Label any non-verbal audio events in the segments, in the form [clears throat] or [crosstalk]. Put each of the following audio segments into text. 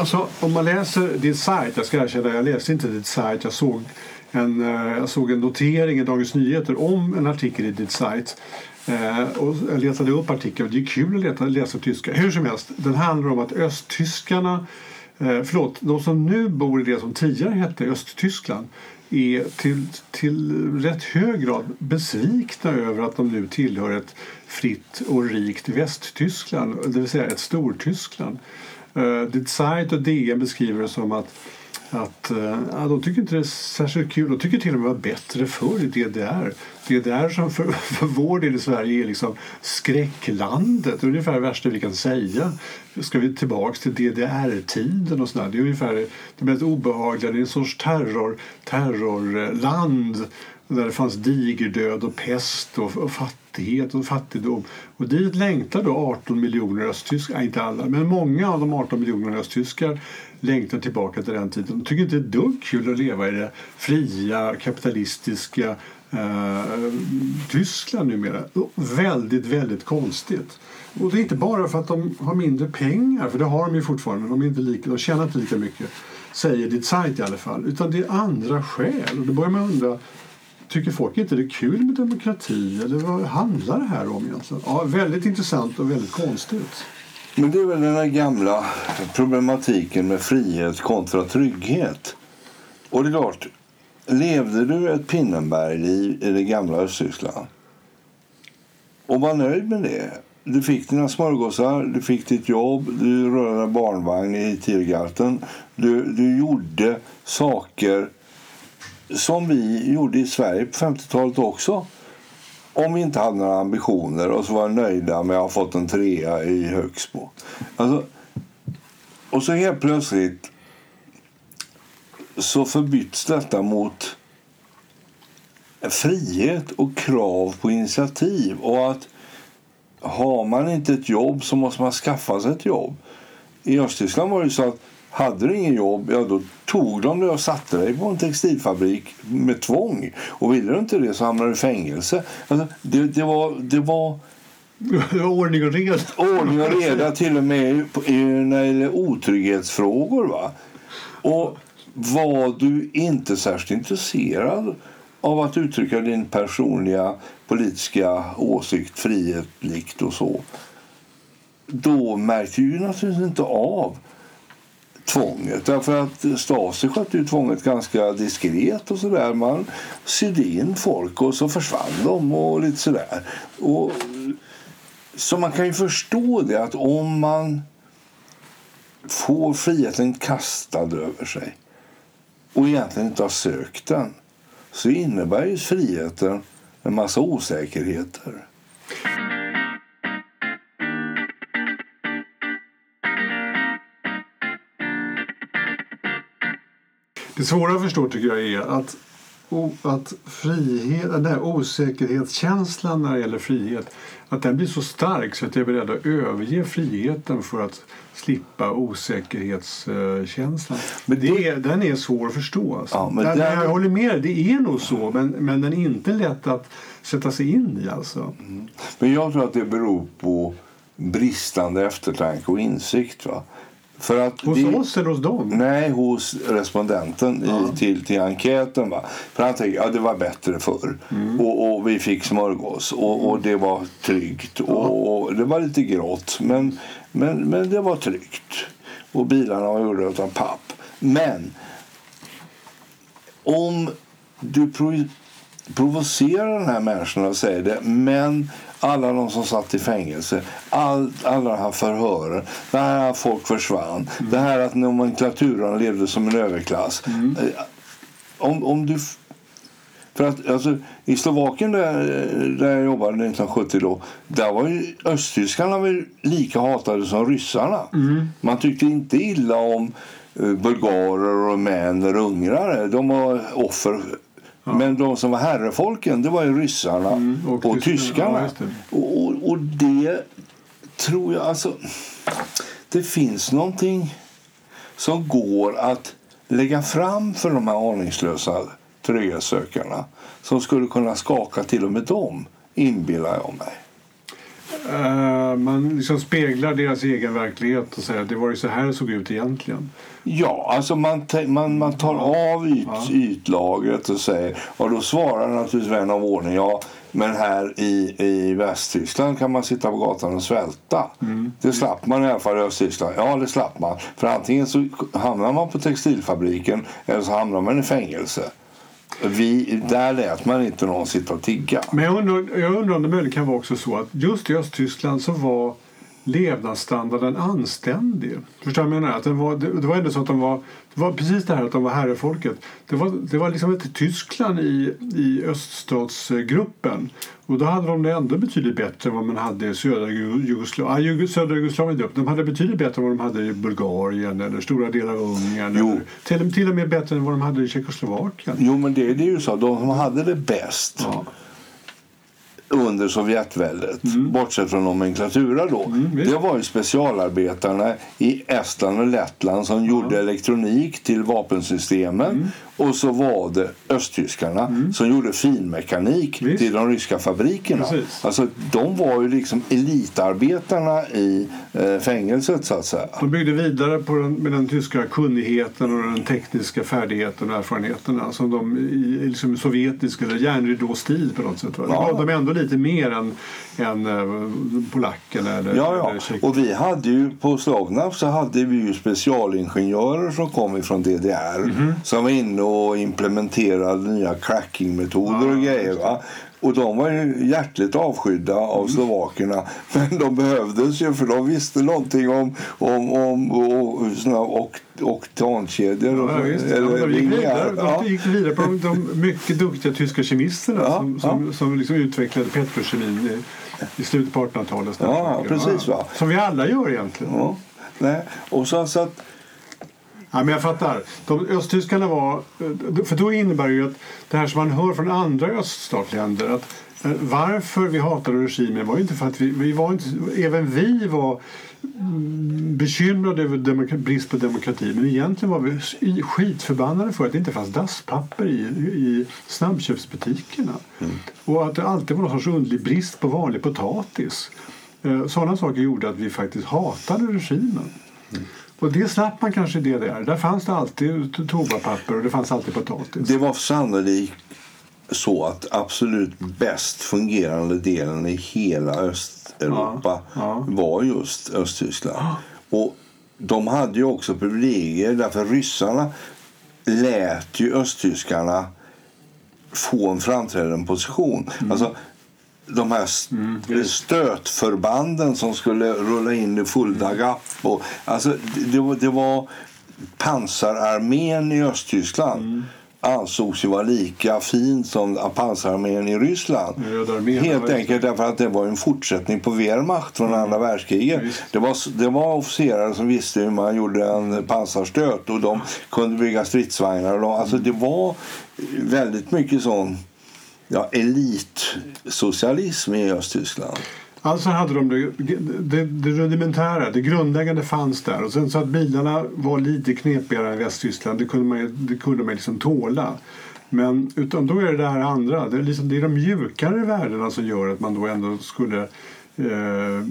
Alltså, om man läser din sajt, jag ska erkänna, jag läste inte din sajt, jag såg en, eh, jag såg en notering i Dagens Nyheter om en artikel i din sajt. Eh, och jag letade upp artikeln, det är kul att leta, läsa tyska. Hur som helst, den handlar om att östtyskarna, eh, förlåt, de som nu bor i det som tidigare hette Östtyskland är till, till rätt hög grad besvikna över att de nu tillhör ett fritt och rikt Västtyskland, det vill säga ett Stortyskland. Uh, Ditt sajt och DN beskriver det som att att eh, ja, de tycker inte det är särskilt kul. De tycker till och med det var bättre förr i DDR. DDR som för, [laughs] för vår del i Sverige är liksom skräcklandet. Ungefär det värsta vi kan säga. Ska vi tillbaka till DDR-tiden och sådär. Det är ungefär det mest obehagliga. Det är en sorts terror, terrorland där det fanns digerdöd och pest och, och fattighet och fattigdom. Och dit längtar då 18 miljoner östtyskar, inte alla, men många av de 18 miljonerna östtyskar längtar tillbaka till den tiden. De tycker inte det är ett dugg kul att leva i det fria, kapitalistiska eh, Tyskland numera. Väldigt, väldigt konstigt. Och det är inte bara för att de har mindre pengar, för det har de ju fortfarande, men de, är inte lika, de tjänar inte lika mycket, säger ditt sajt i alla fall, utan det är andra skäl. Och då börjar man undra, Tycker folk inte det är kul med demokrati? Eller vad handlar det här om egentligen? Ja, väldigt intressant och väldigt konstigt. Men det är väl den här gamla problematiken med frihet kontra trygghet. Och det är klart, levde du ett Pinnenberg-liv i det gamla Östtyskland och var nöjd med det. Du fick dina smörgåsar, du fick ditt jobb, du rörde barnvagn i Tiergarten. Du, du gjorde saker som vi gjorde i Sverige på 50-talet också. Om vi inte hade några ambitioner och så var nöjda med att ha fått en trea i Högsbo. Alltså, och så helt plötsligt så förbyts detta mot frihet och krav på initiativ. Och att har man inte ett jobb så måste man skaffa sig ett jobb. I Östtyskland var det så att hade du ingen jobb, ja då tog de dig och satte dig på en textilfabrik med tvång. Och ville du inte det så hamnade du i fängelse. Alltså, det, det var... Det var [laughs] ordning och reda. Ordning och reda till och med när det gäller otrygghetsfrågor. Va? Och var du inte särskilt intresserad av att uttrycka din personliga politiska åsikt frihetligt och så då märkte du naturligtvis inte av tvånget. Därför att Stasi skötte ju tvånget ganska diskret och sådär. Man sydde in folk och så försvann de och lite sådär. Och, så man kan ju förstå det att om man får friheten kastad över sig och egentligen inte har sökt den så innebär ju friheten en massa osäkerheter. Det svåra att förstå tycker jag är att, att frihet, den här osäkerhetskänslan när det gäller frihet att den blir så stark så att jag är beredd att överge friheten för att slippa osäkerhetskänslan. Men det är, den är svår att förstå. Alltså. Ja, men den, den... Jag håller med, det är nog så men, men den är inte lätt att sätta sig in i. Alltså. Mm. Men jag tror att det beror på bristande eftertanke och insikt. Va? För att hos vi, oss eller hos dem? Nej, hos respondenten ja. i, till, till enkäten. Va? För han tänkte att ja, det var bättre förr. Mm. Och, och, vi fick smörgås och, och det var tryggt. Ja. Och, och, det var lite grått, men, men, men det var tryggt. Och bilarna var gjorda av papp. Men om du provocerar den här människan och säger det men alla de som satt i fängelse, all, alla de här förhören, det här att folk försvann, mm. det här att nomenklaturen levde som en överklass. Mm. Om, om du... För att, alltså, I Slovakien där, där jag jobbade 1970 då, där var ju östtyskarna väl lika hatade som ryssarna. Mm. Man tyckte inte illa om eh, bulgarer, rumäner, ungrare. De var offer men de som var herrefolken det var ju ryssarna mm, och, och tyskarna. Ja, det. Och, och, det tror jag... alltså Det finns någonting som går att lägga fram för de här aningslösa trygghetssökarna som skulle kunna skaka till och med dem, inbillar jag mig. Eh, man liksom speglar deras egen verklighet och säger att det var ju så här det såg ut egentligen. Ja, alltså man, man, man tar av yt, ytlagret och säger... Och då svarar naturligtvis vän av ordning, ja, men här i, i Västtyskland kan man sitta på gatan och svälta. Det slapp man i alla fall i Östtyskland. Ja, det slapp man. För antingen så hamnar man på textilfabriken eller så hamnar man i fängelse. Vi, där lät man inte någon sitta och tigga. Men jag undrar, jag undrar om det möjligen kan vara också så att just i Östtyskland så var levnadsstandarden anständig. Förstår du vad jag menar? Att den var, det, det var ändå så att de var, det var precis det här att de var herrefolket. Det var, det var liksom ett Tyskland i, i öststatsgruppen. Och då hade de det ändå betydligt bättre än vad man hade i södra Ju- Jugoslavien. Ah, södra Jugoslavien de hade betydligt bättre än vad de hade i Bulgarien eller stora delar av Ungern. Eller, till, till och med bättre än vad de hade i Tjeckoslovakien. Jo, men det, det är ju så. De hade det bäst Ja. Under Sovjetväldet, bortsett från nomenklatura då, Mm, det var ju specialarbetarna i Estland och Lettland som gjorde elektronik till vapensystemen. Mm. Och så var det östtyskarna som gjorde finmekanik Visst. till de ryska fabrikerna. Precis. Alltså, de var ju liksom elitarbetarna i eh, fängelset så att säga. De byggde vidare på den, med den tyska kunnigheten och den tekniska färdigheten och erfarenheterna som de i i liksom sovjetisk eller järnridåstil på något sätt. Va? Ja. Ja. De är ändå lite mer än, än äh, polackerna eller, Ja, ja. eller tjeck- Och vi hade ju på Slovnaft så hade vi ju specialingenjörer som kom ifrån DDR Mhm. som var inne och implementerade nya crackingmetoder och grejer. Va? Och de var ju hjärtligt avskydda av Mm. slovakerna. Men de behövdes ju för de visste någonting om, om, om och, såna, och, oktankedjor och Ja. Ja, de gick vingar. vidare, Ja. de gick vidare på de, de mycket duktiga tyska kemisterna Ja, som, som, som liksom utvecklade petrokemin i, i slutet på 1800-talet. snart. Ja, precis, va. Som vi alla gör egentligen. Ja. Nej. Och så, så att, Ja, men jag fattar. De, östtyskarna var... För då innebär det ju att det här som man hör från andra öststatsländer att eh, varför vi hatade regimen var ju inte för att vi, vi var inte... Även vi var mm, bekymrade över brist på demokrati men egentligen var vi skitförbannade för att det inte fanns dasspapper i, i snabbköpsbutikerna. Och att det alltid var någon sorts underlig brist på vanlig potatis. Eh, Sådana saker gjorde att vi faktiskt hatade regimen. Och det slapp man kanske i DDR. Där fanns det alltid to- toapapper och det fanns alltid potatis. Det var sannolikt så att absolut bäst fungerande delen i hela Östeuropa Ja, ja. var just Östtyskland. Och de hade ju också privilegier därför ryssarna lät ju östtyskarna få en framträdande position. Mm. Alltså, de här st- stötförbanden som skulle rulla in i Fulda Gap. Och, alltså, det, det, var, pansararmén i Östtyskland. Mm. ansågs ju vara lika fin som pansararmén i Ryssland. Helt enkelt därför att det var en fortsättning på Wehrmacht från andra världskriget. Ja. Det var, det var officerare som visste hur man gjorde en pansarstöt och de kunde bygga stridsvagnar. Och de, alltså det var väldigt mycket sån ja, elitsocialism i Östtyskland. Alltså hade de det, det, det rudimentära, det grundläggande fanns där. Och sen så att bilarna var lite knepigare än Västtyskland, det kunde man, det kunde man liksom tåla. Men utan då är det det här andra, det är, liksom, det är de mjukare värdena som gör att man då ändå skulle... Eh,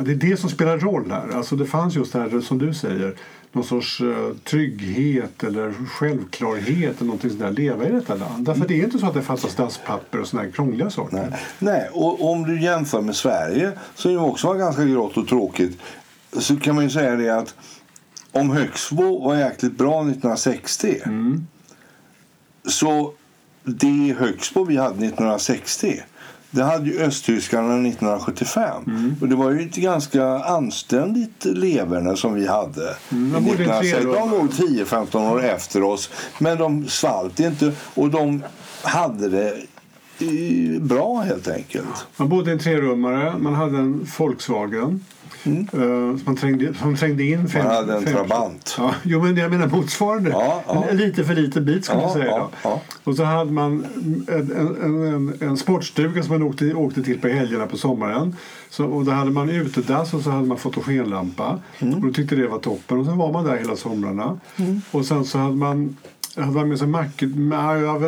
det är det som spelar roll här. Alltså det fanns just det här som du säger, någon sorts eh, trygghet eller självklarhet eller någonting sånt där, leva i detta land. Därför det är inte så att det fattas dasspapper och såna här krångliga saker. Nej. Nej, och om du jämför med Sverige, som ju också var ganska grått och tråkigt, så kan man ju säga det att om Högsbo var jäkligt bra 1960 så det Högsbo vi hade 1960 det hade ju östtyskarna 1975. Och det var ju ett ganska anständigt leverne som vi hade. Mm, de bodde i 1960. tre de rum. låg 10-15 år efter oss. Men de svalt inte och de hade det bra helt enkelt. Man bodde i en trerummare, man hade en Volkswagen. Eh, som, man trängde, som trängde in fem, Mm. hade en fem- Trabant. Ja, jo, men jag menar motsvarande. Ja, ja. Lite för liten bit skulle Ja, jag säga. ja. Och så hade man en, en, en, en sportstuga som man åkte, åkte till på helgerna på sommaren. Så, och då hade man utedass och så hade man fotogenlampa. Mm. Och då tyckte det var toppen. Och så var man där hela somrarna. Och sen så hade man Jag hade med sig mack...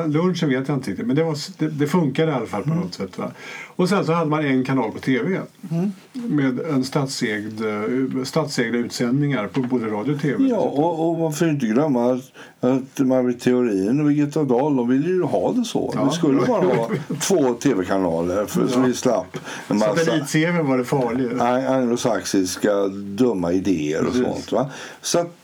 Lunchen vet jag inte riktigt, men det, var, det, det funkade i alla fall på Mm. något sätt. Va? Och sen så hade man en kanal på tv Mm. med en statsägd, eh, statsägda utsändningar på både radio och tv. Ja, och, och man får inte glömma att, att Maj Britt Theorin och Birgitta Dahl de ville ju ha det så. Ja. Vi skulle bara ha [laughs] två tv-kanaler för, så vi slapp en massa elit-tv var det farligt. ang- anglosaxiska dumma idéer och Precis. sånt. Va? Så att,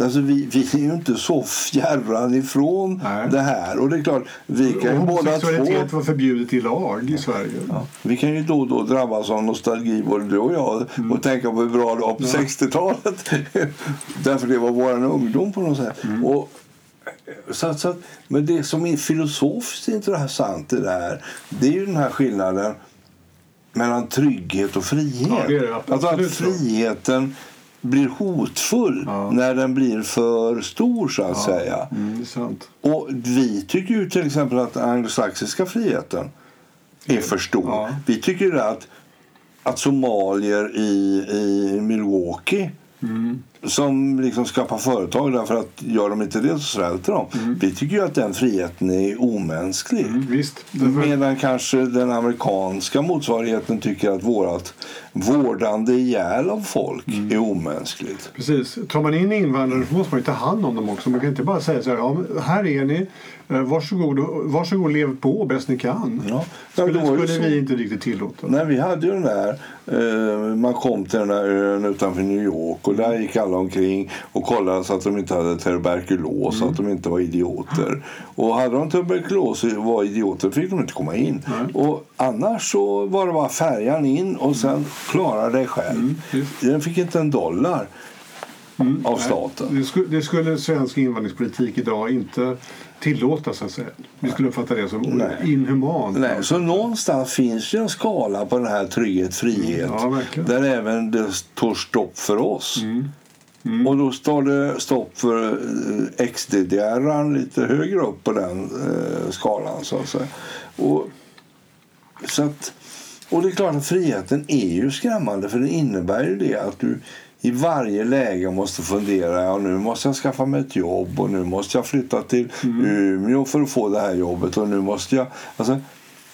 alltså, vi, vi är ju inte så fjärran ifrån Nej. det här. Och det är klart, vi kan ju båda två... Var förbjudet i lag i Sverige. Ja, vi kan ju då och då drabbas av nostalgi, både du och jag, Mm. och tänka på hur bra det var på 60-talet. [laughs] Därför det var vår ungdom på något sätt. Mm. Och, så, så, men det som är filosofiskt intressant i det här, det är ju den här skillnaden mellan trygghet och frihet. Ja, det det alltså att friheten blir hotfull Ja. när den blir för stor, så att säga. Mm, det är sant. Och vi tycker ju till exempel att den anglosaxiska friheten är för stor. Ja. Vi tycker att, att somalier i, i Milwaukee Mm. Som liksom skapar företag därför att gör de inte det så svälter de. Vi tycker ju att den friheten är omänsklig. Mm, visst. Medan kanske den amerikanska motsvarigheten tycker att vårt vårdande ihjäl av folk Mm. är omänskligt. Precis. Tar man in invandrare så måste man ju ta hand om dem också. Man kan inte bara säga så här, ja, här är ni, eh, varsågod, och- varsågod lev på bäst ni kan. Ja. Skulle, skulle så. vi inte riktigt tillåta. Nej, vi hade ju den där, eh, man kom till den där ön utanför New York och där gick alla omkring och kollade så att de inte hade tuberkulos, så att de inte var idioter. Och hade de tuberkulos och var idioter fick de inte komma in. Och annars så var det bara färjan in och sen klara dig själv. visst. Den fick inte en dollar av Nej, staten. Det skulle, det skulle svensk invandringspolitik idag inte tillåta så att säga. Vi skulle uppfatta det som Nej. inhumant. Nej, så någonstans finns ju en skala på den här trygghet, frihet. Ja, verkligen. där även det står stopp för oss. Mm. Och då står det stopp för eh, XDDR lite högre upp på den eh, skalan. Så att säga. Och, så att, och det är klart att friheten är ju skrämmande för det innebär ju det att du i varje läge måste fundera ja, nu måste jag skaffa mig ett jobb och nu måste jag flytta till Umeå för att få det här jobbet och nu måste jag... Alltså,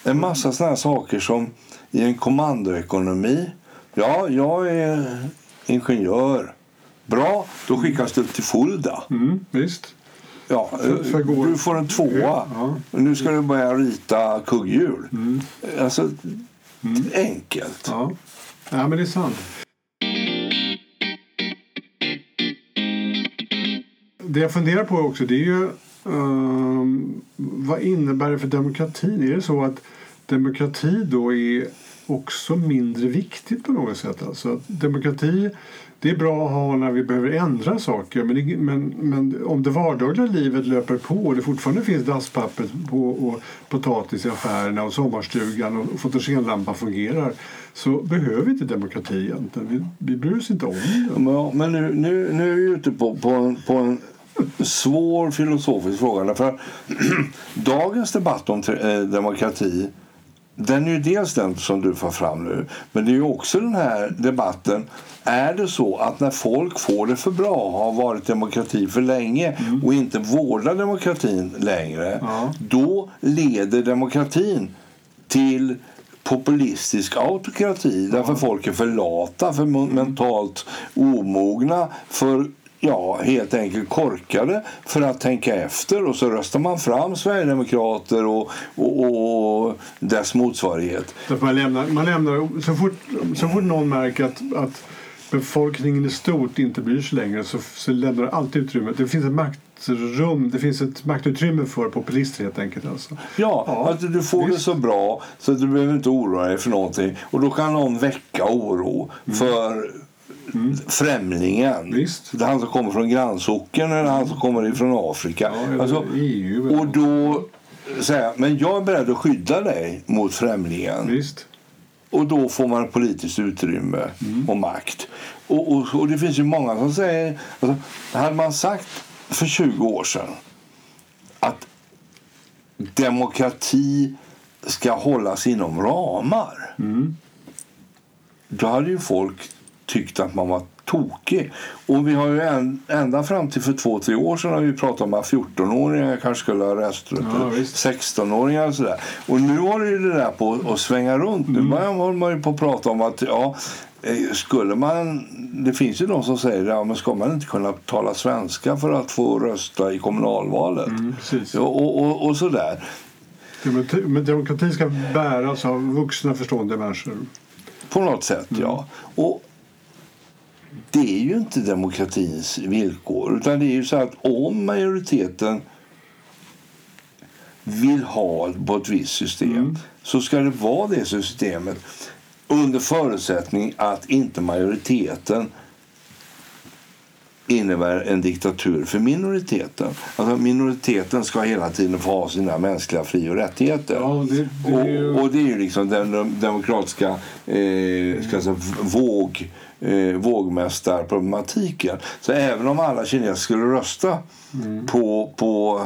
en massa sådana saker som i en kommandoekonomi. Ja, jag är ingenjör. Bra, då skickas du till Fulda. Mm, visst. Ja, gå- du får en tvåa. Ja. Nu ska du börja rita kugghjul. Alltså, enkelt. Ja. ja, men det är sant. Det jag funderar på också det är ju ehm, vad innebär det för demokratin? Är det så att demokrati då är också mindre viktigt på något sätt? Alltså demokrati det är bra att ha när vi behöver ändra saker men, det, men, men om det vardagliga livet löper på och det fortfarande finns dasspapper på, och potatis i affärerna och sommarstugan och fotogenlampan fungerar så behöver vi inte demokrati egentligen. Vi, vi bryr oss inte om det. Ja, men nu, nu, nu är vi ute på, på, en, på en svår filosofisk fråga. För [clears throat] dagens debatt om eh, demokrati den är ju dels den som du får fram nu, men det är ju också den här debatten. Är det så att när folk får det för bra, har varit demokrati för länge och inte vårdar demokratin längre, Ja. då leder demokratin till populistisk autokrati därför folk är för lata, för mentalt omogna, för ja, helt enkelt korkade för att tänka efter och så röstar man fram Sverigedemokrater och, och, och dess motsvarighet. Man lämnar, man lämnar, så, fort, så fort någon märker att, att befolkningen i stort inte bryr sig längre så, så lämnar det alltid utrymme. Det finns ett maktrum, det finns ett maktutrymme för populister helt enkelt. Alltså. Ja, Ja, att du får det visst. så bra så att du behöver inte oroa dig för någonting. Och då kan någon väcka oro för främlingen. Visst. Det är han som kommer från grannsocken eller han som kommer ifrån Afrika. Ja, alltså, EU. och då säga, men jag är beredd att skydda dig mot främlingen. Visst. Och då får man politiskt utrymme och makt. Och, och, och det finns ju många som säger... Alltså, hade man sagt för 20 år sedan att demokrati ska hållas inom ramar då hade ju folk tyckt att man var tokig. Och vi har ju en, ända fram till för två, tre år sedan har vi pratat om att 14-åringar kanske skulle ha rösträtt. Ja, visst. 16-åringar och sådär. Och nu har det ju det där på att svänga runt. Nu börjar man- man ju på att prata om att ja, eh, skulle man... Det finns ju de som säger ja, men ska man inte kunna tala svenska för att få rösta i kommunalvalet? Mm, och, och, och, sådär. Men demokrati ska bäras av vuxna förstående människor. På något sätt, Mm. ja. Och det är ju inte demokratins villkor. Utan det är ju så att om majoriteten vill ha på ett visst system Mm. så ska det vara det systemet under förutsättning att inte majoriteten innebär en diktatur för minoriteten. Alltså minoriteten ska hela tiden få ha sina mänskliga fri och rättigheter. Ja, det, det är ju... Och, och det är ju liksom den dem- demokratiska eh, ska säga, våg, eh, vågmästarproblematiken. Så även om alla kineser skulle rösta Mm. på, på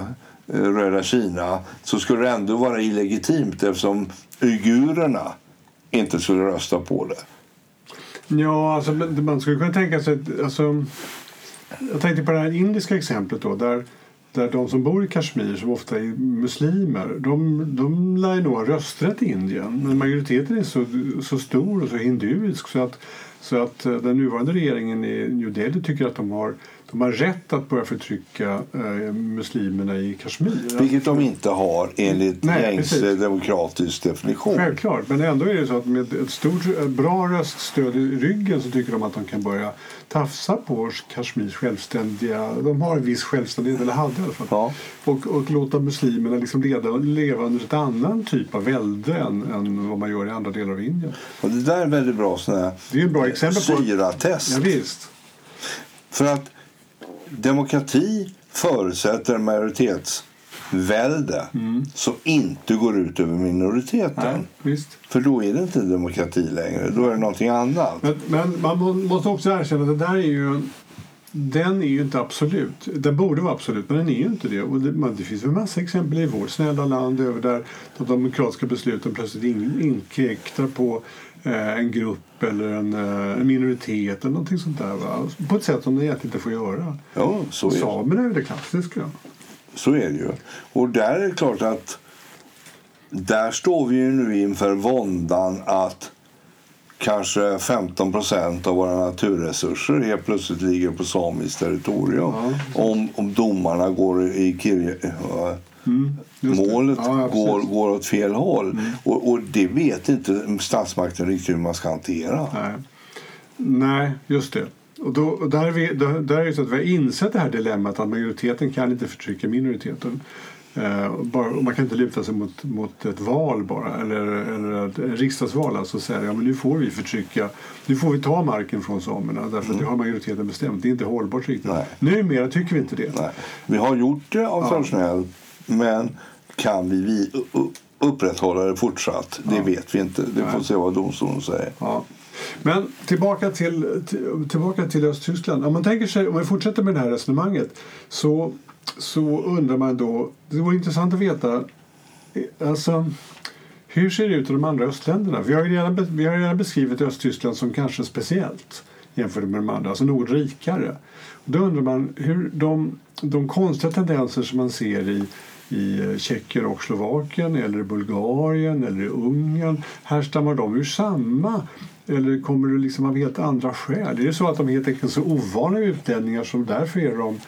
eh, Röda Kina så skulle det ändå vara illegitimt eftersom uigurerna inte skulle rösta på det. Ja, alltså, man skulle kunna tänka sig... Alltså, jag tänkte på det här indiska exemplet då, där, där de som bor i Kashmir, som ofta är muslimer, de, de lär ju nog ha rösträtt i Indien. Men majoriteten är så, så stor och så hinduisk så att, så att eh, den nuvarande regeringen i New Delhi tycker att de har, de har rätt att börja förtrycka eh, muslimerna i Kashmir. Vilket de inte har enligt Nej, gängse demokratisk definition. Självklart, men ändå är det så att med ett stort, bra röststöd i ryggen så tycker de att de kan börja tafsa på Kashmirs självständiga... De har en viss självständighet, eller hade i alla fall. Ja. Och, och låta muslimerna liksom leda, leva under ett annan typ av välde än, än vad man gör i andra delar av Indien. Och det där är väldigt bra sån här Det är ett bra exempel på... syratest. Ja, visst. För att demokrati förutsätter majoritetsvälde som inte går ut över minoriteten. Nej, visst. För då är det inte demokrati längre, då är det någonting annat. Men, men man må- måste också erkänna att det där är ju... Den är ju inte absolut. Den borde vara absolut, men den är ju inte det. Och det, man, det finns en massa exempel i vårt snälla land över där de demokratiska besluten plötsligt in, inkräktar på en grupp eller en, eh, en minoritet eller någonting sånt där. Va? På ett sätt som de egentligen inte får göra. Ja, så är, Samerna är ju det klassiska. så är det ju. Och där är det klart att där står vi ju nu inför våndan att kanske 15 procent av våra naturresurser helt plötsligt ligger på samiskt territorium. Ja. Om, om domarna går i Kirje, äh, Mm, målet Ja, ja, går, går åt fel håll. Och, och det vet inte statsmakten riktigt hur man ska hantera. Nej. Nej, just det. Och då, och där, är vi, där, där är det så att vi har insett det här dilemmat att majoriteten kan inte förtrycka minoriteten. Eh, bara, man kan inte luta sig mot, mot ett val bara, eller, eller ett riksdagsval. Alltså säga ja, men nu får vi förtrycka, nu får vi ta marken från samerna därför att det har majoriteten bestämt. Det är inte hållbart riktigt. Nej. Numera tycker vi inte det. Nej. Vi har gjort det av traditionellt, men kan vi, upprätthålla det fortsatt? Det vet vi inte. Det får Nej. se vad domstolen säger. Ja. Men tillbaka till, till, tillbaka till Östtyskland. Om man tänker sig, om vi fortsätter med det här resonemanget så, så undrar man då, det vore intressant att veta eh, alltså, hur ser det ut i de andra östländerna? Vi har ju redan, vi har redan beskrivit Östtyskland som kanske speciellt jämfört med de andra, alltså något rikare. Då undrar man hur de, de konstiga tendenser som man ser i i Tjeckien och Slovakien eller Bulgarien eller Ungern härstammar de ur samma eller kommer det liksom av helt andra skäl? Är det så att de helt enkelt är så ovana utlänningar så därför är de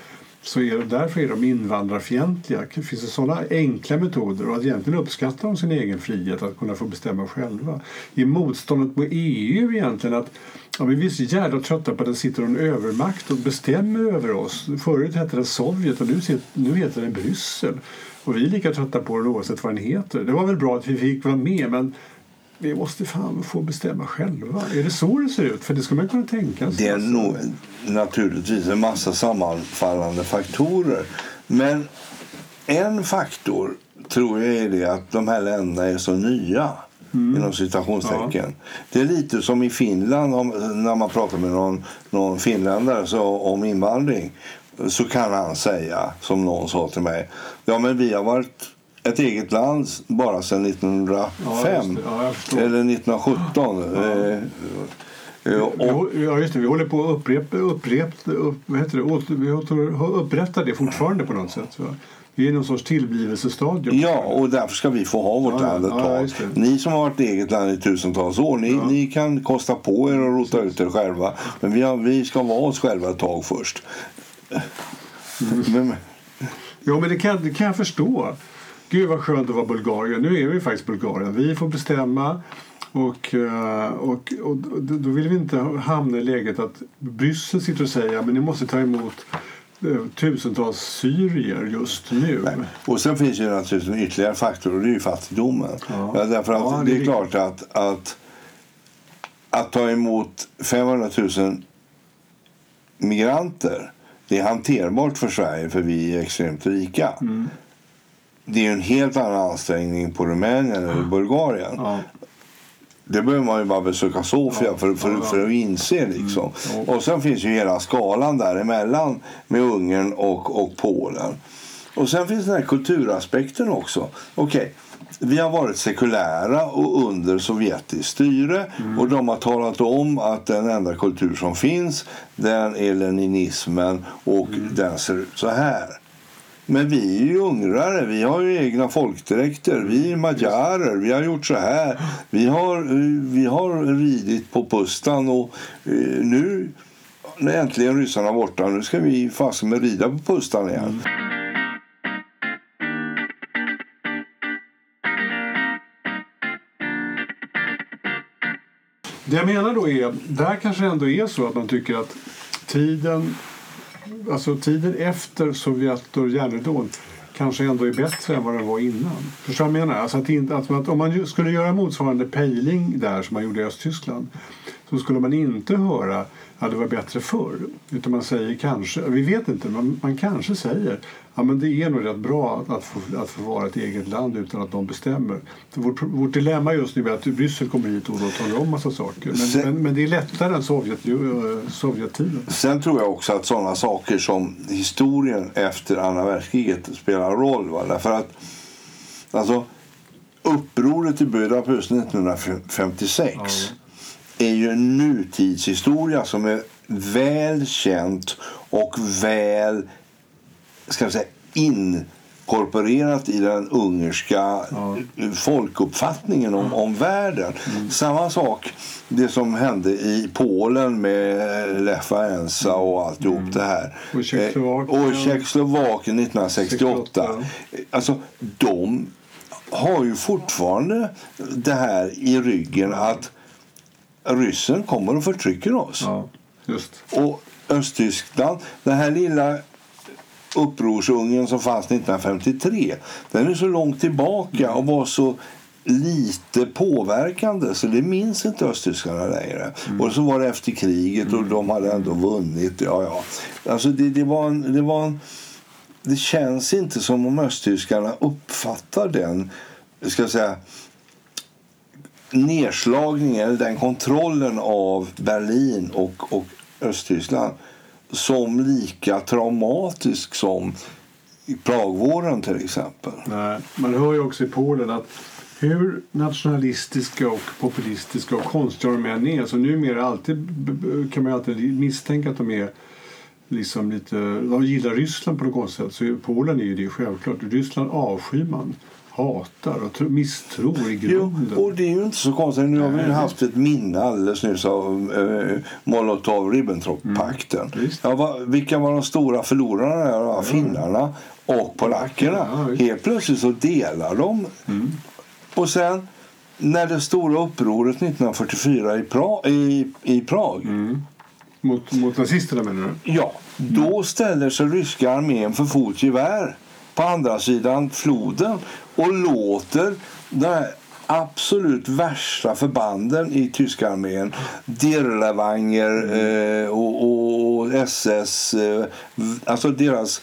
så är det, därför är de invandrarfientliga. Finns det sådana enkla metoder? Och att egentligen uppskattar de sin egen frihet att kunna få bestämma själva. I motståndet mot EU egentligen att ja, men vi är så jävla trötta på att det sitter en övermakt och bestämmer över oss. Förut hette det Sovjet och nu, nu heter den Bryssel. Och vi är lika trötta på det oavsett vad den heter. Det var väl bra att vi fick vara med men vi måste fan få bestämma själva. Är det så det ser ut? För det skulle man kunna tänka sig. Det är nog naturligtvis en massa sammanfallande faktorer. Men en faktor tror jag är det att de här länderna är så nya. Inom citationstecken. Det är lite som i Finland om, när man pratar med någon, någon finländare så, om invandring. Så kan han säga, som någon sa till mig, ja men vi har varit ett eget land bara sedan 1905. Ja. Ja, eller 1917. Eh, Eh, Vi, och, ja, just det, vi håller på att upprepa, upprepa, upp, vad heter det, åter, vi upprättar det fortfarande på något sätt. Va? Vi är i någon sorts tillblivelsestadium. Ja, och därför ska vi få ha vårt Ja, ja. land ett Ja, tag. ni som har varit eget land i tusentals år, ni, ni kan kosta på er och rota ut er själva. Men vi, har, vi ska vara oss själva ett tag först. Mm. Men, Ja, men det kan, det kan jag förstå. Gud vad skönt att vara Bulgarien. Nu är vi faktiskt Bulgarien. Vi får bestämma. Och, eh, och, och då vill vi inte hamna i läget att Bryssel sitter och säger att ni måste ta emot eh, tusentals syrier just nu. och sen finns ju naturligtvis en ytterligare faktor och det är ju fattigdomen. Ja. Därför att Ja, det det är är riktigt. klart att, att att ta emot 500 000 migranter det är hanterbart för Sverige för vi är extremt rika. Mm. Det är ju en helt annan ansträngning på Rumänien eller Bulgarien. Ja. Det behöver man ju bara besöka Sofia Ja, för, för, för att inse. Liksom. Mm, Och sen finns ju hela skalan däremellan med Ungern och, och Polen. Och sen finns den här kulturaspekten också. Okej, vi har varit sekulära och under sovjetiskt styre Mm. och de har talat om att den enda kultur som finns den är leninismen och Mm. den ser ut så här. Men vi är ju ungrare, vi har ju egna folkdräkter, vi är magyarer, vi har gjort så här. Vi har, eh, vi har ridit på pustan och eh, nu när äntligen ryssarna är borta, nu ska vi fasen med rida på pustan igen. Mm. Det jag menar då är, där kanske det ändå är så att man tycker att tiden, alltså tiden efter Sovjet och järnridån kanske ändå är bättre än vad den var innan. Förstår du vad jag menar? Alltså att, inte, att, att om man skulle göra motsvarande pejling där som man gjorde i Östtyskland så skulle man inte höra att det var bättre förr. Utan man säger kanske, vi vet inte, men man kanske säger ja, men det är nog rätt bra att, att, få, att få vara ett eget land utan att de bestämmer. Vårt, vårt dilemma just nu är att Bryssel kommer hit och då talar om massa saker. Men, Se- men, men det är lättare än Sovjet, eh, Sovjettiden. Sen tror jag också att sådana saker som historien efter andra världskriget spelar roll. Va? Därför att alltså, upproret i Budapest 1956 är ju en nutidshistoria som är väl känt och väl ska jag säga, inkorporerat i den ungerska folkuppfattningen om, om världen. Samma sak det som hände i Polen med Lech Wałęsa och alltihop det här. Och Tjeckoslovakien. Eh, och Tjeckoslovakien 1968. 68. Alltså, de har ju fortfarande det här i ryggen att ryssen kommer och förtrycker oss. Ja. Och Östtyskland, den här lilla upprorsungen som fanns 1953 den är så långt tillbaka och var så lite påverkande så det minns inte östtyskarna längre. Och så var det efter kriget och de hade ändå vunnit. Ja, ja. Alltså det, det, var en, det var en... Det känns inte som om östtyskarna uppfattar den ska jag säga, nedslagningen, eller den kontrollen av Berlin och, och Östtyskland som lika traumatisk som Pragvåren till exempel. Nej, man hör ju också i Polen att hur nationalistiska och populistiska och konstiga de än är så numera alltid, kan man alltid misstänka att de är liksom lite, de gillar Ryssland på något konstigt sätt. Så i Polen är ju det självklart. Ryssland avskyr man, hatar och tro, misstror i Jo, grunden. och det är ju inte så konstigt. Nu har vi haft ett minne alldeles nyss av eh, Molotov-Ribbentrop-pakten. Visst. Ja, vad- vilka var de stora förlorarna? där? Ja, Finnarna och polackerna. Ja. Helt plötsligt så delar de. Och sen när det stora upproret 1944 i, pra- i, i Prag Mot, mot nazisterna menar du? Ja, då ställer sig ryska armén för fot gevär på andra sidan floden och låter de absolut värsta förbanden i tyska armén Dirlewanger eh, och, och SS, eh, alltså deras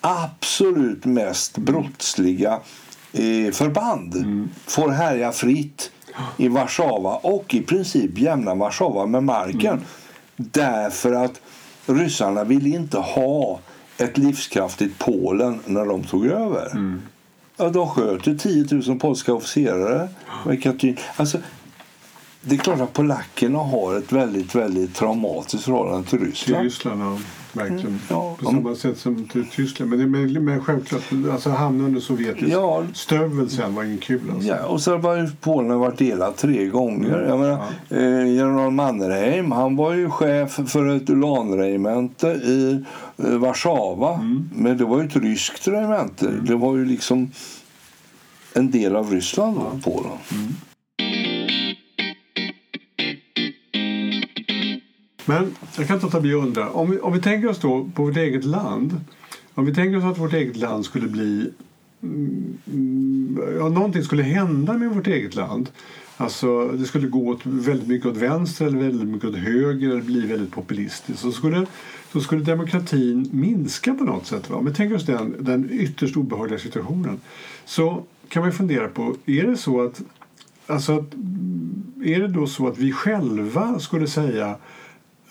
absolut mest brottsliga eh, förband får härja fritt i Warszawa och i princip jämna Warszawa med marken. Därför att ryssarna ville inte ha ett livskraftigt Polen när de tog över. Ja, de sköt ju 10 000 polska officerare. med Katyn. Alltså, det är klart att polackerna har ett väldigt, väldigt traumatiskt förhållande till Till Ryssland. Ryssland, ja. Verkligen. Mm, ja. På samma sätt som till Tyskland. Men, det- men, men självklart, alltså hamna under sovjetisk Ja. stövel sen var ingen kul. Alltså. Ja, och så har ju Polen varit delat tre gånger. Jag menar, eh, general Mannerheim han var ju chef för ett ulanregemente i eh, Warszawa. Men det var ju ett ryskt regemente. Det var ju liksom en del av Ryssland då, Polen. Men jag kan inte låta bli att undra. Om vi, om vi tänker oss då på vårt eget land. Om vi tänker oss att vårt eget land skulle bli... Mm, mm, ja, någonting skulle hända med vårt eget land. Alltså, det skulle gå åt väldigt mycket åt vänster eller väldigt mycket åt höger eller bli väldigt populistiskt. Så skulle, så skulle demokratin minska på något sätt. Va? Men tänk oss den, den ytterst obehagliga situationen. Så kan man fundera på, är det så att Alltså, att, mm, är det då så att vi själva skulle säga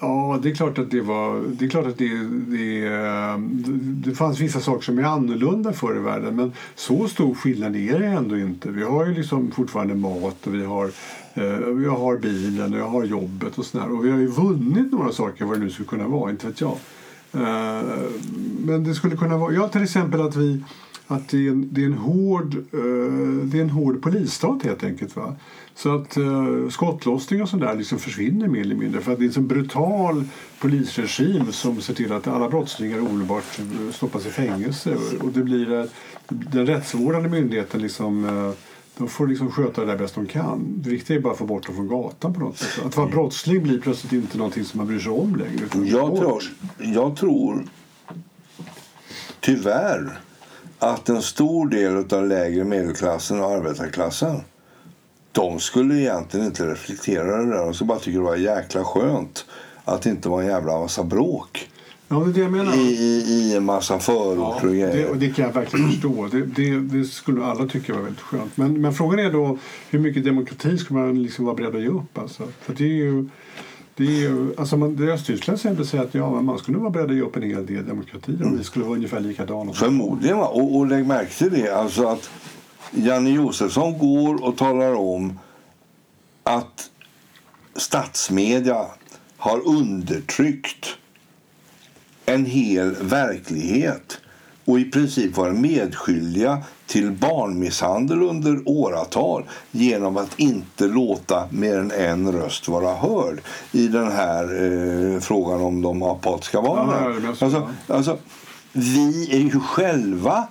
Ja, det är klart att det var... Det är klart att det, det, eh, det fanns vissa saker som är annorlunda förr i världen men så stor skillnad är det ändå inte. Vi har ju liksom fortfarande mat och vi har, eh, vi har bilen och jag har jobbet och sådär. Och vi har ju vunnit några saker vad det nu skulle kunna vara, inte vet jag. Eh, men det skulle kunna vara... Ja, till exempel att vi att det är en, det är en, hård, eh, det är en hård polisstat helt enkelt. Va? Så att uh, skottlossning och sådär liksom försvinner mer eller mindre. För att det är en brutal polisregim som ser till att alla brottslingar omedelbart eh, stoppas i fängelse. Och det blir eh, den rättsvårdande myndigheten liksom eh, de får liksom sköta det där bäst de kan. Det viktiga är bara att få bort dem från gatan på något sätt. Att vara brottsling blir plötsligt inte någonting som man bryr sig om längre. Jag tror, jag tror tyvärr att en stor del av lägre medelklassen och arbetarklassen de skulle egentligen inte reflektera över det där. De skulle bara tycka det var jäkla skönt att det inte var en jävla massa bråk Ja, det är det jag menar. i, i, i en massa förorter och det, grejer. och det kan jag verkligen förstå. Det, det, det skulle alla tycka var väldigt skönt. Men, men frågan är då hur mycket demokrati ska man liksom vara beredd att ge upp? Alltså? För det är ju, det är ju, alltså man, det Östtyskland till exempel säger att ja, man skulle vara beredd att ge upp en hel del demokrati om mm. vi skulle vara ungefär likadana. Förmodligen. Va? Och, och lägg märke till det. Alltså att Janne Josefsson går och talar om att statsmedia har undertryckt en hel verklighet och i princip varit medskyldiga till barnmisshandel under åratal genom att inte låta mer än en röst vara hörd i den här eh, frågan om de apatiska barnen. Ja, alltså, alltså, vi är ju själva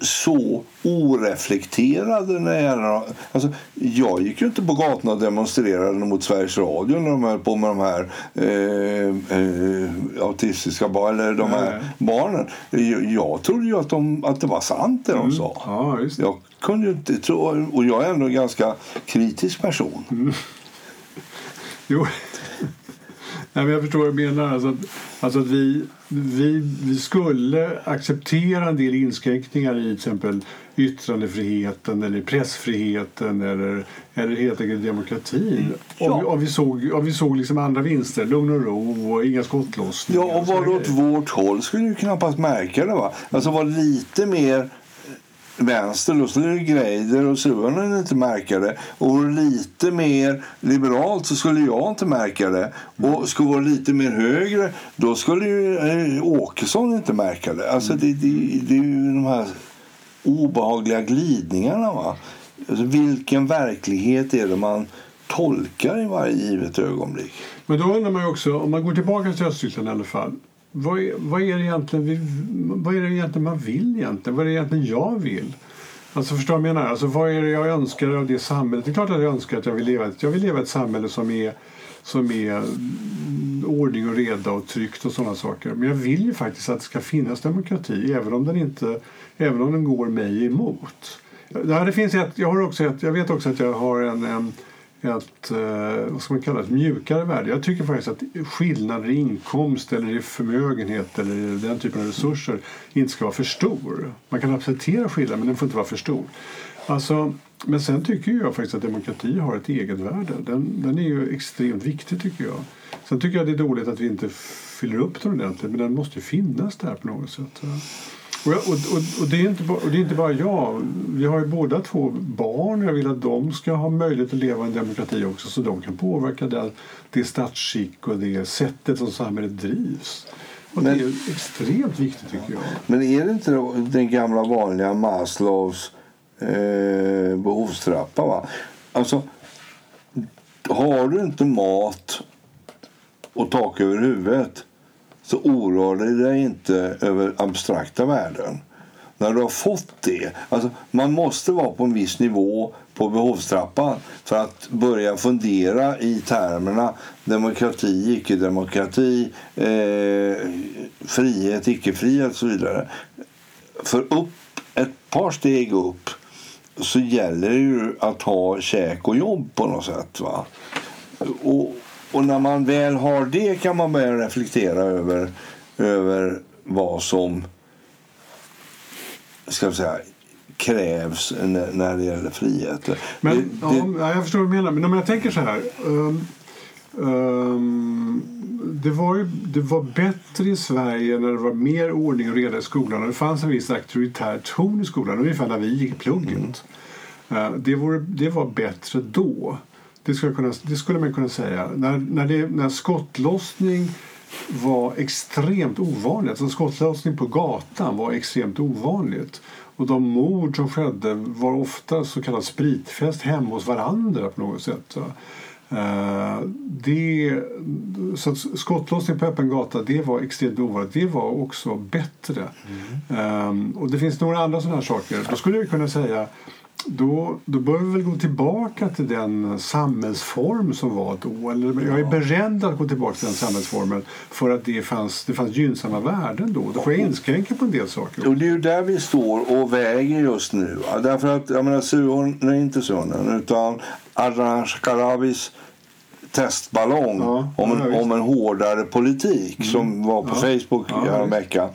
så oreflekterade när. Alltså, jag gick ju inte på gatorna och demonstrerade mot Sveriges Radio när de höll på med de här eh, eh, autistiska barnen, eller de här Nej. barnen. Jag, jag trodde ju att, de, att det var sant det de sa. Ja. Jag kunde ju inte tro, och jag är ändå en ganska kritisk person. Mm. Jo. Nej, men jag förstår vad du menar. Alltså att, alltså att vi, vi, vi skulle acceptera en del inskränkningar i till exempel yttrandefriheten eller pressfriheten eller, eller helt enkelt demokratin. Ja. Om, vi, om vi såg, om vi såg liksom andra vinster, lugn och ro och inga skottlossningar. Ja, och sådana åt vårt håll skulle du knappast märka det. Va? Alltså var lite mer vänster, då skulle Greider och Suhonen inte märka det. Och det lite mer liberalt så skulle jag inte märka det. Och skulle vara lite mer högre, då skulle ju eh, Åkesson inte märka det. Alltså det, det, det är ju de här obehagliga glidningarna. Va? Alltså, vilken verklighet är det man tolkar i varje givet ögonblick? Men då undrar man ju också, om man går tillbaka till Östtyskland i alla fall. Vad är, vad är det egentligen vi, vad är det egentligen man vill egentligen? Vad är det egentligen jag vill? Alltså förstår du vad jag menar? Alltså vad är det jag önskar av det samhället? Det är klart att jag önskar att jag vill leva, jag vill leva ett samhälle som är, som är ordning och reda och tryggt och sådana saker. Men jag vill ju faktiskt att det ska finnas demokrati även om den, inte, även om den går mig emot. Ja, det finns ett, jag, har också ett, jag vet också att jag har en, en ett, eh, vad ska man kalla det, ett mjukare värde. Jag tycker faktiskt att skillnader i inkomst eller i förmögenhet eller i den typen av resurser inte ska vara för stor. Man kan acceptera skillnader men den får inte vara för stor. Alltså, men sen tycker jag faktiskt att demokrati har ett egenvärde. Den, den är ju extremt viktig tycker jag. Sen tycker jag det är dåligt att vi inte fyller upp den ordentligt men den måste ju finnas där på något sätt. Och, och, och, och, det är inte bara, det är inte bara jag. Vi har ju båda två barn. Jag vill att de ska ha möjlighet att leva i en demokrati också så de kan påverka det, det statsskick och det sättet som samhället drivs. Och men, det är extremt viktigt tycker jag. Men är det inte den gamla vanliga Maslows eh, behovstrappa? Va? Alltså, har du inte mat och tak över huvudet så oroar du dig inte över abstrakta värden. När du har fått det, alltså man måste vara på en viss nivå på behovstrappan för att börja fundera i termerna demokrati, icke-demokrati, eh, frihet, icke-frihet och så vidare. För upp ett par steg upp så gäller det ju att ha käk och jobb på något sätt. Va? Och, och när man väl har det kan man börja reflektera över, över vad som ska säga, krävs när det gäller frihet. Men, det, det... Ja, jag förstår vad du menar. Men om jag tänker så här. Um, um, det, var ju, det var bättre i Sverige när det var mer ordning och reda i skolan. Och det fanns en viss auktoritär ton i skolan, ungefär när vi gick plugget. Mm. Uh, det, var, det var bättre då. Det skulle, kunna, det skulle man kunna säga. När, när, det, när skottlossning var extremt ovanligt. Alltså skottlossning på gatan var extremt ovanligt. Och de mord som skedde var ofta så kallad spritfest hemma hos varandra på något sätt. Uh, det, så skottlossning på öppen gata det var extremt ovanligt. Det var också bättre. Mm. Um, och det finns några andra sådana här saker. Då skulle jag kunna säga då, då bör vi väl gå tillbaka till den samhällsform som var då. Eller, jag är beredd att gå tillbaka till den samhällsformen för att det fanns, det fanns gynnsamma värden då. Då får jag inskränka på en del saker. Och det är ju där vi står och väger just nu. Därför att, jag menar, Suhon, nej inte Suhonen, utan Adnan Shkarabis testballong ja, om, en, om en hårdare politik mm. som var på ja, Facebook ja, häromveckan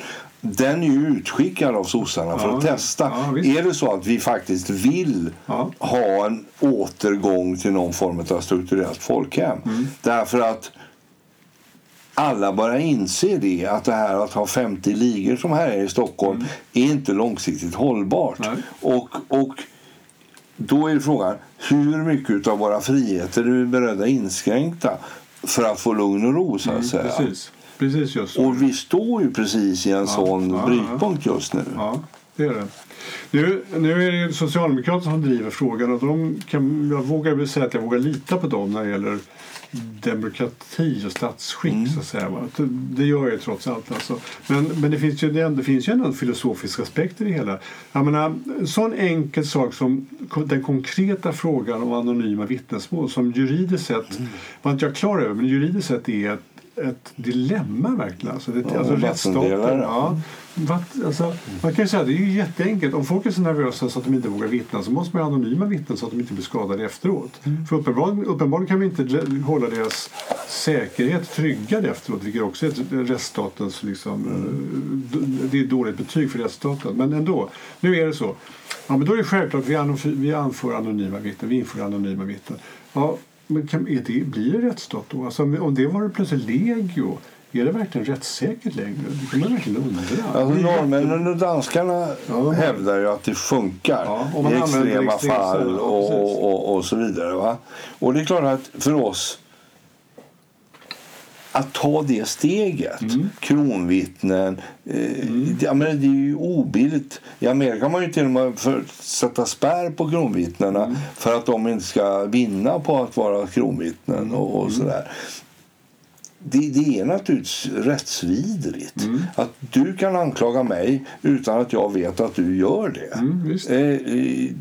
den är ju utskickad av sossarna för ja, att testa. Ja, är det så att vi faktiskt vill ja. ha en återgång till någon form av strukturellt folkhem? Mm. Därför att alla börjar inse det att det här att ha 50 ligor som här är i Stockholm mm. är inte långsiktigt hållbart. Och, och då är frågan hur mycket av våra friheter är vi beredda att inskränka för att få lugn och ro så att mm, säga. Precis. Precis just Och vi står ju precis i en ja, sån ja, brytpunkt just nu. Ja, det är det. Nu, nu är det Socialdemokraterna som driver frågan och de kan, jag vågar väl säga att jag vågar lita på dem när det gäller demokrati och statsskick. Mm. Så att säga, Det gör jag trots allt. Alltså. Men, men det, finns ju, det finns ju en filosofisk aspekt i det hela. Jag menar, en sån enkel sak som den konkreta frågan om anonyma vittnesmål som juridiskt sett, mm. var inte jag klar över, men juridiskt sett är ett ett dilemma verkligen. Alltså, det, ja, alltså rättsstaten. Ja, alltså, man kan ju säga det är ju jätteenkelt. Om folk är så nervösa så att de inte vågar vittna så måste man ha anonyma vittnen så att de inte blir skadade efteråt. Mm. För uppenbarligen, uppenbarligen kan vi inte hålla deras säkerhet tryggad efteråt vilket också är rättsstatens liksom, mm. det är dåligt betyg för rättsstaten. Men ändå, nu är det så. Ja, men då är det självklart att vi, vi anför anonyma vittnen, vi inför anonyma vittnen. Ja, men kan, är det, blir det rättsstat då? Alltså, om det var plötsligt legio, är det verkligen rättssäkert längre? Det kan man verkligen undra. Alltså, norrmännen och danskarna ja, hävdar ju att det funkar ja, i extrema fall och, och, och, och, så vidare. Va? Och det är klart att för oss att ta det steget. Mm. Kronvittnen. Eh, mm. ja, men det är ju obilligt. I Amerika kan man ju till och med för, sätta spärr på kronvittnena mm. för att de inte ska vinna på att vara kronvittnen. och, och mm. sådär det, det, är naturligtvis rättsvidrigt. Mm. Att du kan anklaga mig utan att jag vet att du gör det. Mm, eh, eh,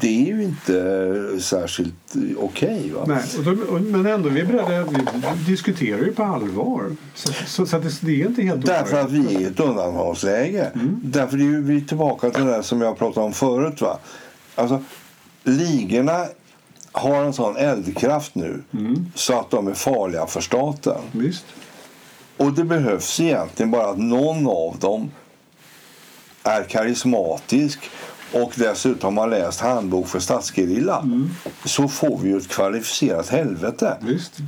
det är ju inte särskilt okej. Okay, men ändå, vi, beredda, vi diskuterar ju på allvar. Så, så, så det, det, är inte helt Därför att vi är i ett undantagsläge. Mm. Därför är vi tillbaka till det som jag pratade om förut. Va? Alltså, ligorna har en sån eldkraft nu mm. så att de är farliga för staten. Visst. Och det behövs egentligen bara att någon av dem är karismatisk och dessutom har läst handbok för statsgerilla Mm. så får vi ju ett kvalificerat helvete.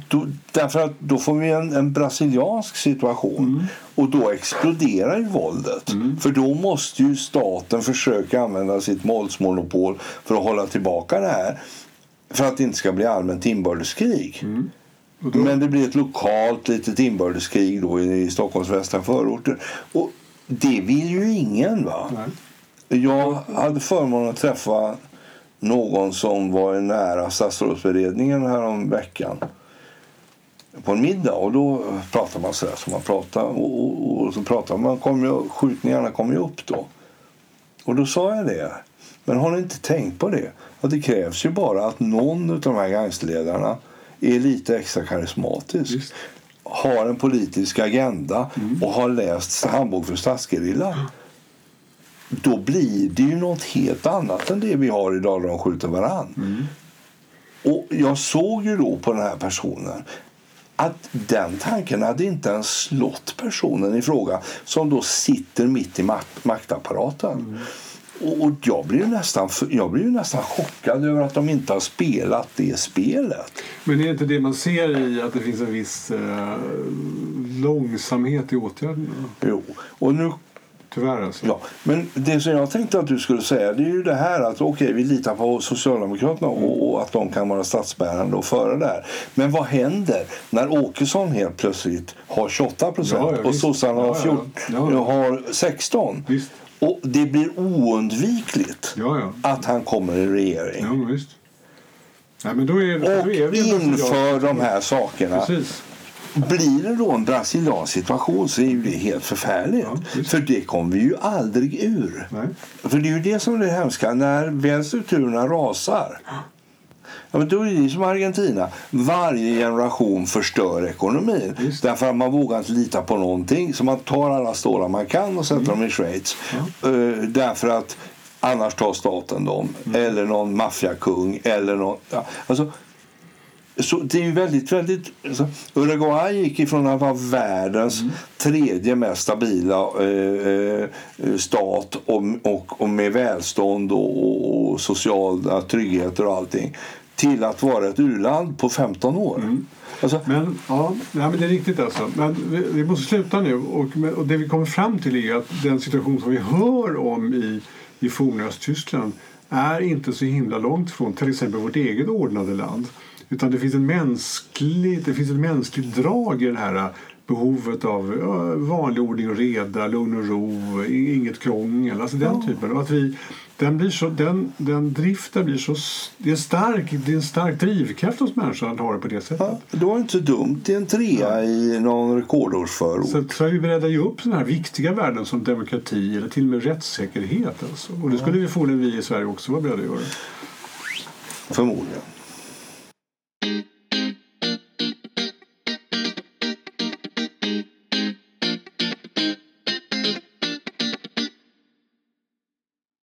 Då, därför att då får vi en, en brasiliansk situation Mm. och då exploderar ju våldet. För då måste ju staten försöka använda sitt våldsmonopol för att hålla tillbaka det här. För att det inte ska bli allmänt inbördeskrig. Mm. Men det blir ett lokalt litet inbördeskrig då i, Stockholms västra förorter. Och det vill ju ingen. va? nej. Jag hade förmånen att träffa någon som var nära statsrådsberedningen här om veckan på en middag och då pratar man så där som man pratar och, och, och så pratar man kom ju, skjutningarna kommer ju upp då. Och då sa jag det. Men har ni inte tänkt på det? Att det krävs ju bara att någon av de här gangsterledarna är lite extra karismatisk. Visst. Har en politisk agenda och har läst handbok för statsgerilla. Då blir det ju något helt annat än det vi har idag där de skjuter varann. Och jag såg ju då på den här personen att den tanken hade inte ens slått personen i fråga som då sitter mitt i makt, maktapparaten. Och, och jag blir ju nästan, jag blir nästan chockad över att de inte har spelat det spelet. Men är det inte det man ser i att det finns en viss eh, långsamhet i åtgärderna? Jo. Och nu Tyvärr alltså. Ja, men det som jag tänkte att du skulle säga det är ju det här att okej, vi litar på Socialdemokraterna och, och att de kan vara statsbärande och föra det här. Men vad händer när Åkesson helt plötsligt har 28 procent Ja, ja, och sossarna har, Ja, ja. 14, Ja, ja. har 16? Visst. Och det blir oundvikligt Ja, ja. att han kommer i regering. Ja, visst. Nej, men då är, då Och är vi en inför de här sakerna Precis. Blir det då en brasiliansk situation så är det helt förfärligt. Ja. För det kommer vi ju aldrig ur. Nej. För det är ju det som är det hemska. När väl strukturerna rasar Ja, men då är det som Argentina. Varje generation förstör ekonomin. Därför att man vågar inte lita på någonting. Så man tar alla stålar man kan och sätter dem i Schweiz. Eh, därför att annars tar staten dem. Eller någon maffiakung. Eller någon, ja. alltså, så det är väldigt, väldigt... Alltså, Uruguay gick ifrån att vara världens tredje mest stabila eh, eh, stat och, och, och med välstånd och, och sociala tryggheter och allting till att vara ett u-land på 15 år. Alltså, Men, ja, nej, men det är riktigt alltså. Men vi, vi måste sluta nu. Och, och det vi kommer fram till är att den situation som vi hör om i, i forna Östtyskland är inte så himla långt från till exempel vårt eget ordnade land. Utan det finns, en mänsklig, det finns ett mänskligt drag i det här behovet av ja, vanlig ordning och reda, lugn och ro, inget krångel. Alltså den typen. Och att vi, den, blir så, den, den driften blir så... Det är, stark, det är en stark drivkraft hos människan att ha det på det sättet. ja, det var inte dumt i en trea i någon rekordårsförort. Så, så är vi beredda att ge upp sådana här viktiga värden som demokrati eller till och med rättssäkerhet. Alltså. Och det skulle vi förmodligen vi i Sverige också vara beredda att göra. Förmodligen.